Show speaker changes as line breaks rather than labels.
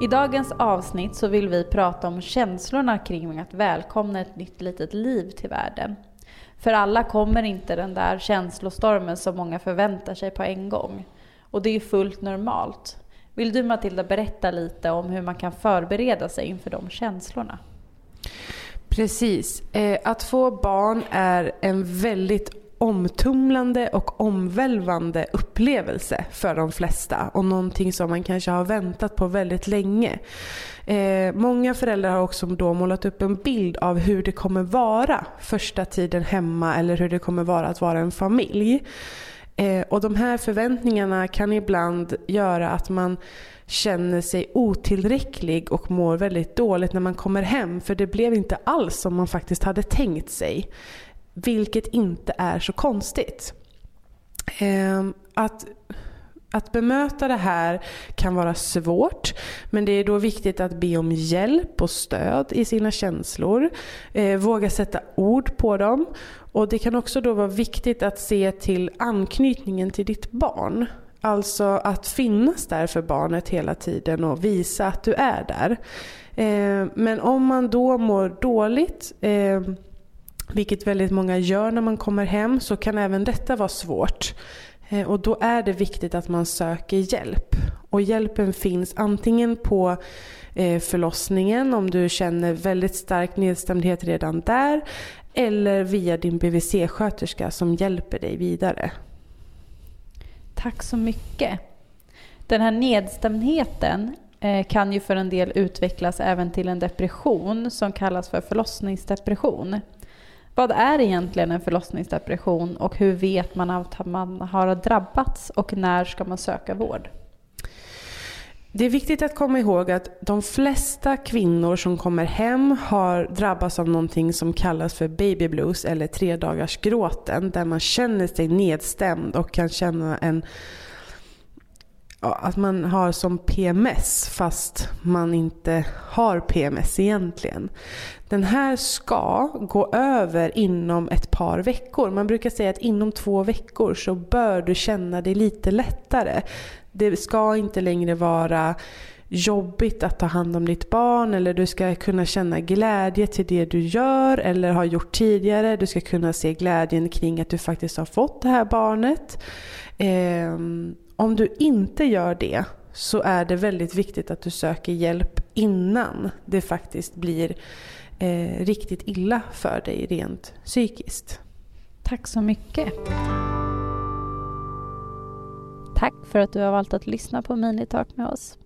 I dagens avsnitt så vill vi prata om känslorna kring att välkomna ett nytt litet liv till världen. För alla kommer inte den där känslostormen som många förväntar sig på en gång. Och det är fullt normalt. Vill du Matilda berätta lite om hur man kan förbereda sig inför de känslorna?
Precis. Eh, att få barn är en väldigt omtumlande och omvälvande upplevelse för de flesta och någonting som man kanske har väntat på väldigt länge. Eh, många föräldrar har också då målat upp en bild av hur det kommer vara första tiden hemma eller hur det kommer vara att vara en familj. Eh, och de här förväntningarna kan ibland göra att man känner sig otillräcklig och mår väldigt dåligt när man kommer hem för det blev inte alls som man faktiskt hade tänkt sig. Vilket inte är så konstigt. Ehm, att, att bemöta det här kan vara svårt men det är då viktigt att be om hjälp och stöd i sina känslor. Eh, våga sätta ord på dem. Och det kan också då vara viktigt att se till anknytningen till ditt barn. Alltså att finnas där för barnet hela tiden och visa att du är där. Ehm, men om man då mår dåligt ehm, vilket väldigt många gör när man kommer hem, så kan även detta vara svårt. Eh, och då är det viktigt att man söker hjälp. Och hjälpen finns antingen på eh, förlossningen om du känner väldigt stark nedstämdhet redan där. Eller via din BVC-sköterska som hjälper dig vidare.
Tack så mycket. Den här nedstämdheten eh, kan ju för en del utvecklas även till en depression som kallas för förlossningsdepression. Vad är egentligen en förlossningsdepression och hur vet man att man har drabbats och när ska man söka vård?
Det är viktigt att komma ihåg att de flesta kvinnor som kommer hem har drabbats av någonting som kallas för baby blues eller tre dagars gråten där man känner sig nedstämd och kan känna en att man har som PMS fast man inte har PMS egentligen. Den här ska gå över inom ett par veckor. Man brukar säga att inom två veckor så bör du känna dig lite lättare. Det ska inte längre vara jobbigt att ta hand om ditt barn eller du ska kunna känna glädje till det du gör eller har gjort tidigare. Du ska kunna se glädjen kring att du faktiskt har fått det här barnet. Eh, om du inte gör det så är det väldigt viktigt att du söker hjälp innan det faktiskt blir eh, riktigt illa för dig rent psykiskt.
Tack så mycket. Tack för att du har valt att lyssna på Minitalk med oss.